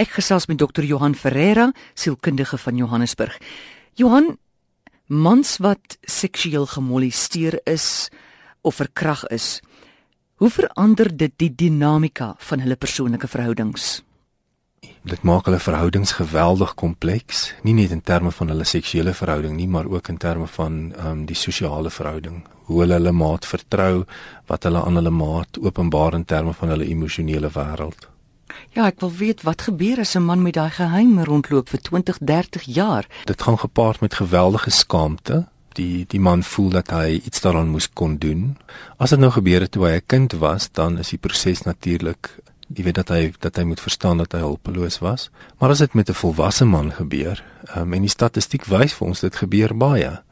Ek gesels met dokter Johan Ferreira, sielkundige van Johannesburg. Johan, mans wat seksueel gemolesteer is of verkrag is, hoe verander dit die dinamika van hulle persoonlike verhoudings? Dit maak hulle verhoudings geweldig kompleks, nie net in terme van hulle seksuele verhouding nie, maar ook in terme van ehm um, die sosiale verhouding. Hoe hulle hulle maat vertrou, wat hulle aan hulle maat openbaar in terme van hulle emosionele wêreld. Ja, ek wil weet wat gebeur as 'n man met daai geheim rondloop vir 20, 30 jaar. Dit gaan gepaard met geweldige skaamte. Die die man voel dat hy iets daaraan moes kon doen. As dit nou gebeur het toe hy 'n kind was, dan is die proses natuurlik jy weet dat hy dat hy moet verstaan dat hy hulpeloos was. Maar as dit met 'n volwasse man gebeur, um, en die statistiek wys vir ons dit gebeur baie,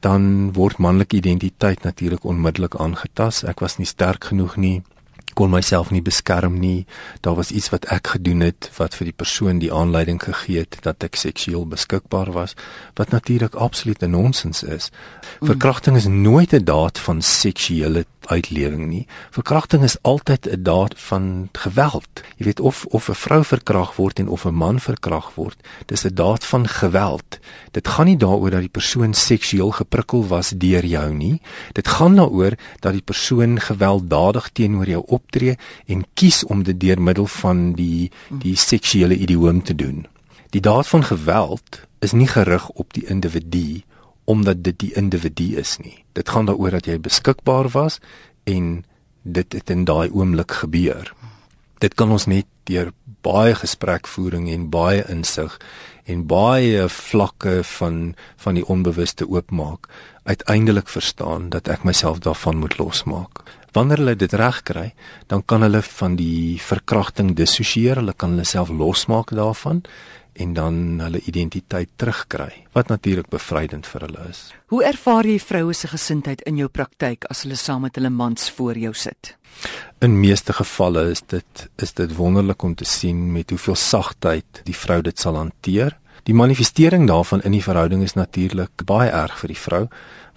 dan word manlike identiteit natuurlik onmiddellik aangetast. Ek was nie sterk genoeg nie kon myself nie beskerm nie. Daar was iets wat ek gedoen het wat vir die persoon die aanleiding gegee het dat ek seksueel beskikbaar was, wat natuurlik absoluut 'n nonsens is. Mm. Verkrachting is nooit 'n daad van seksuele uitlewing nie. Verkrachting is altyd 'n daad van geweld. Jy weet of of 'n vrou verkragt word en of 'n man verkragt word, dis 'n daad van geweld. Dit gaan nie daaroor dat die persoon seksueel geprikkel was deur jou nie. Dit gaan daaroor dat die persoon gewelddadig teenoor jou optree en kies om dit deur middel van die die seksuele idioom te doen. Die daad van geweld is nie gerig op die individu omdat dit die individu is nie. Dit gaan daaroor dat jy beskikbaar was en dit het in daai oomblik gebeur. Dit kan ons net deur baie gesprekvoering en baie insig en baie vlakke van van die onbewuste oopmaak uiteindelik verstaan dat ek myself daarvan moet losmaak. Wanneer hulle dit reg kry, dan kan hulle van die verkrachting dissosieer, hulle kan hulle self losmaak daarvan en dan hulle identiteit terugkry wat natuurlik bevrydend vir hulle is. Hoe ervaar jy vroue se gesindheid in jou praktyk as hulle saam met hulle mans voor jou sit? In meeste gevalle is dit is dit wonderlik om te sien met hoeveel sagtheid die vrou dit sal hanteer. Die manifestering daarvan in die verhouding is natuurlik baie erg vir die vrou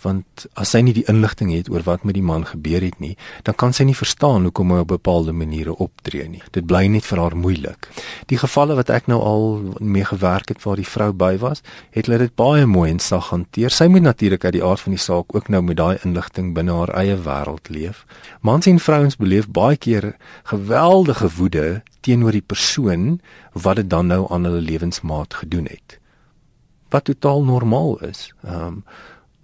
want as sy nie die inligting het oor wat met die man gebeur het nie, dan kan sy nie verstaan hoekom hy op bepaalde maniere optree nie. Dit bly net vir haar moeilik. Die gevalle wat ek nou al mee gewerk het waar die vrou by was, het hulle dit baie mooi en sag hanteer. Sy moet natuurlik uit die aard van die saak ook nou met daai inligting binne haar eie wêreld leef. Mans en vrouens beleef baie keer geweldige woede teenoor die persoon wat dit dan nou aan hulle lewensmaat gedoen het. Wat totaal normaal is. Ehm um,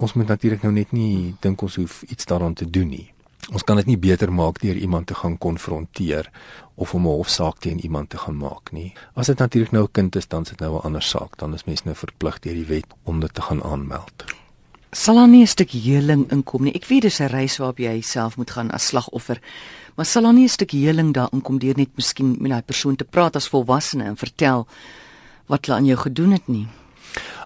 ons moet natuurlik nou net nie dink ons hoef iets daaraan te doen nie. Ons kan dit nie beter maak deur iemand te gaan konfronteer of om 'n hofsaak teen iemand te gaan maak nie. As dit natuurlik nou 'n kind is, dan is dit nou 'n ander saak. Dan is mens nou verplig deur die wet om dit te gaan aanmeld. Sal daar nie 'n stuk heling inkom nie? Ek weet dis 'n reis waarop jy jouself moet gaan as slagoffer. Maar sal daar nie 'n stuk heling daarin kom deur net miskien met daai persoon te praat as volwassene en vertel wat hulle aan jou gedoen het nie?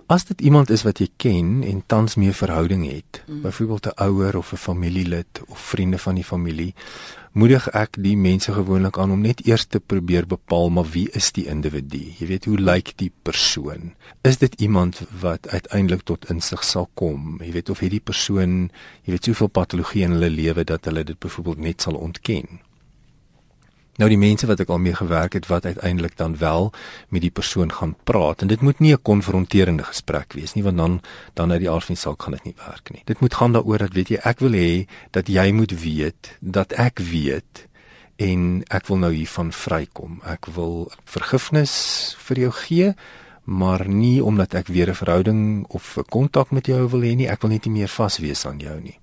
As dit iemand is wat jy ken en tans meer verhouding het, mm. byvoorbeeld 'n ouer of 'n familielid of vriende van die familie, moedig ek die mense gewoonlik aan om net eers te probeer bepaal maar wie is die individu? Jy weet hoe lyk die persoon? Is dit iemand wat uiteindelik tot insig sal kom? Jy weet of het die persoon, jy weet soveel patologie in hulle lewe dat hulle dit byvoorbeeld net sal ontken? Nou die mense wat ek al mee gewerk het wat uiteindelik dan wel met die persoon gaan praat en dit moet nie 'n konfronterende gesprek wees nie want dan dan uit die aard van die saak gaan dit nie werk nie. Dit moet gaan daaroor dat weet jy ek wil hê dat jy moet weet dat ek weet en ek wil nou hiervan vrykom. Ek wil vergifnis vir jou gee maar nie omdat ek weer 'n verhouding of 'n kontak met jou wil hê nie. Ek wil net nie meer vas wees aan jou nie.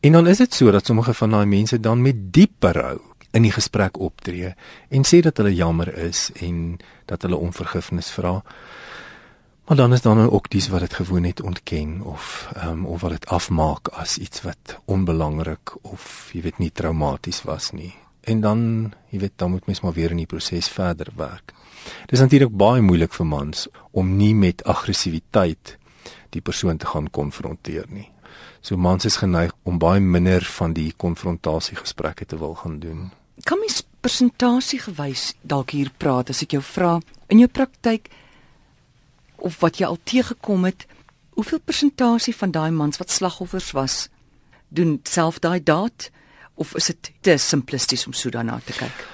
En dan is dit so dat sommige van daai mense dan met diep berou in die gesprek optree en sê dat hulle jammer is en dat hulle om vergifnis vra. Maar dan is dan nou ook dis wat dit gewoon net ontken of ehm um, of wat dit afmaak as iets wat onbelangrik of jy weet nie traumaties was nie. En dan, jy weet, dan moet mens maar weer in die proses verder werk. Dis natuurlik baie moeilik vir mans om nie met aggressiwiteit die persoon te gaan konfronteer nie. So mans is geneig om baie minder van die konfrontasiegesprekke te wil gaan doen kan mens persentasie gewys dalk hier praat as ek jou vra in jou praktyk of wat jy al teëgekom het hoeveel persentasie van daai mans wat slagoffers was doen self daai daad of is dit te simplisties om so daarna te kyk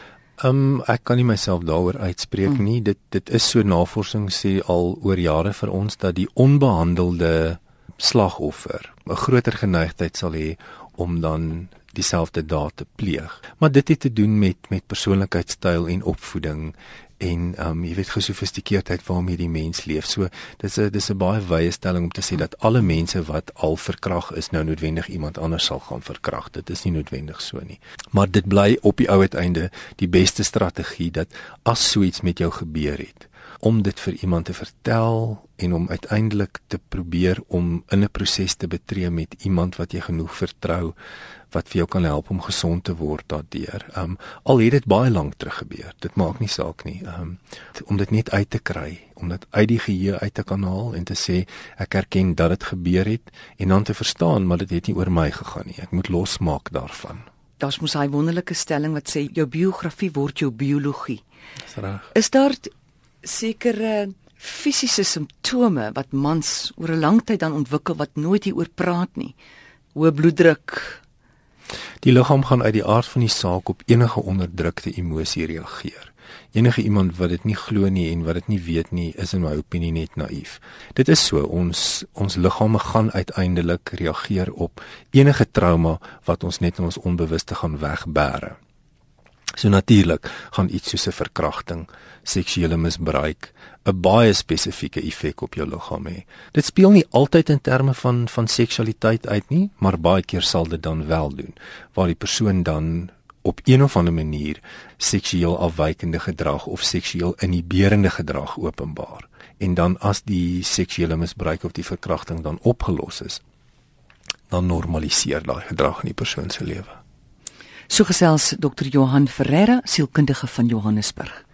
Um ek kan nie myself daaroor uitspreek mm. nie. Dit dit is so navorsing sê al oor jare vir ons dat die onbehandelde slagoffer 'n groter geneigtheid sal hê om dan dieselfde daad te pleeg. Maar dit het te doen met met persoonlikheidstyl en opvoeding en um jy weet gesofistikeerdheid waarmee die mens leef. So dis 'n dis 'n baie wye stelling om te sê dat alle mense wat al verkrag is nou noodwendig iemand anders sal gaan verkrag. Dit is nie noodwendig so nie. Maar dit bly op die ou uiteinde die beste strategie dat as so iets met jou gebeur het om dit vir iemand te vertel en om uiteindelik te probeer om in 'n proses te betree met iemand wat jy genoeg vertrou wat vir jou kan help om gesond te word daardeur. Um al het dit baie lank terug gebeur. Dit maak nie saak nie. Um om dit net uit te kry, om dit uit die geheue uit te kan haal en te sê ek erken dat dit gebeur het en dan te verstaan maar dit het nie oor my gegaan nie. Ek moet losmaak daarvan. Daar's mos 'n wonderlike stelling wat sê jou biografie word jou biologie. Dis reg. Is daar sekere fisiese simptome wat mans oor 'n lang tyd dan ontwikkel wat nooit hieroor praat nie. Hoë bloeddruk. Die liggaam gaan uit die aard van die saak op enige onderdrukte emosie reageer. Enige iemand wat dit nie glo nie en wat dit nie weet nie, is in my opinie net naïef. Dit is so ons ons liggame gaan uiteindelik reageer op enige trauma wat ons net in ons onbewuste gaan wegbêre. So natuurlik gaan iets soos 'n verkrachting, seksuele misbruik 'n baie spesifieke effek op jou liggaam hê. Dit speel nie altyd in terme van van seksualiteit uit nie, maar baie keer sal dit dan wel doen waar die persoon dan op een of ander manier seksueel afwykende gedrag of seksueel inhiberende gedrag openbaar. En dan as die seksuele misbruik of die verkrachting dan opgelos is, dan normaliseer daai gedrag in die persoon se lewe. So gesels Dr. Johan Ferreira, sielkundige van Johannesburg.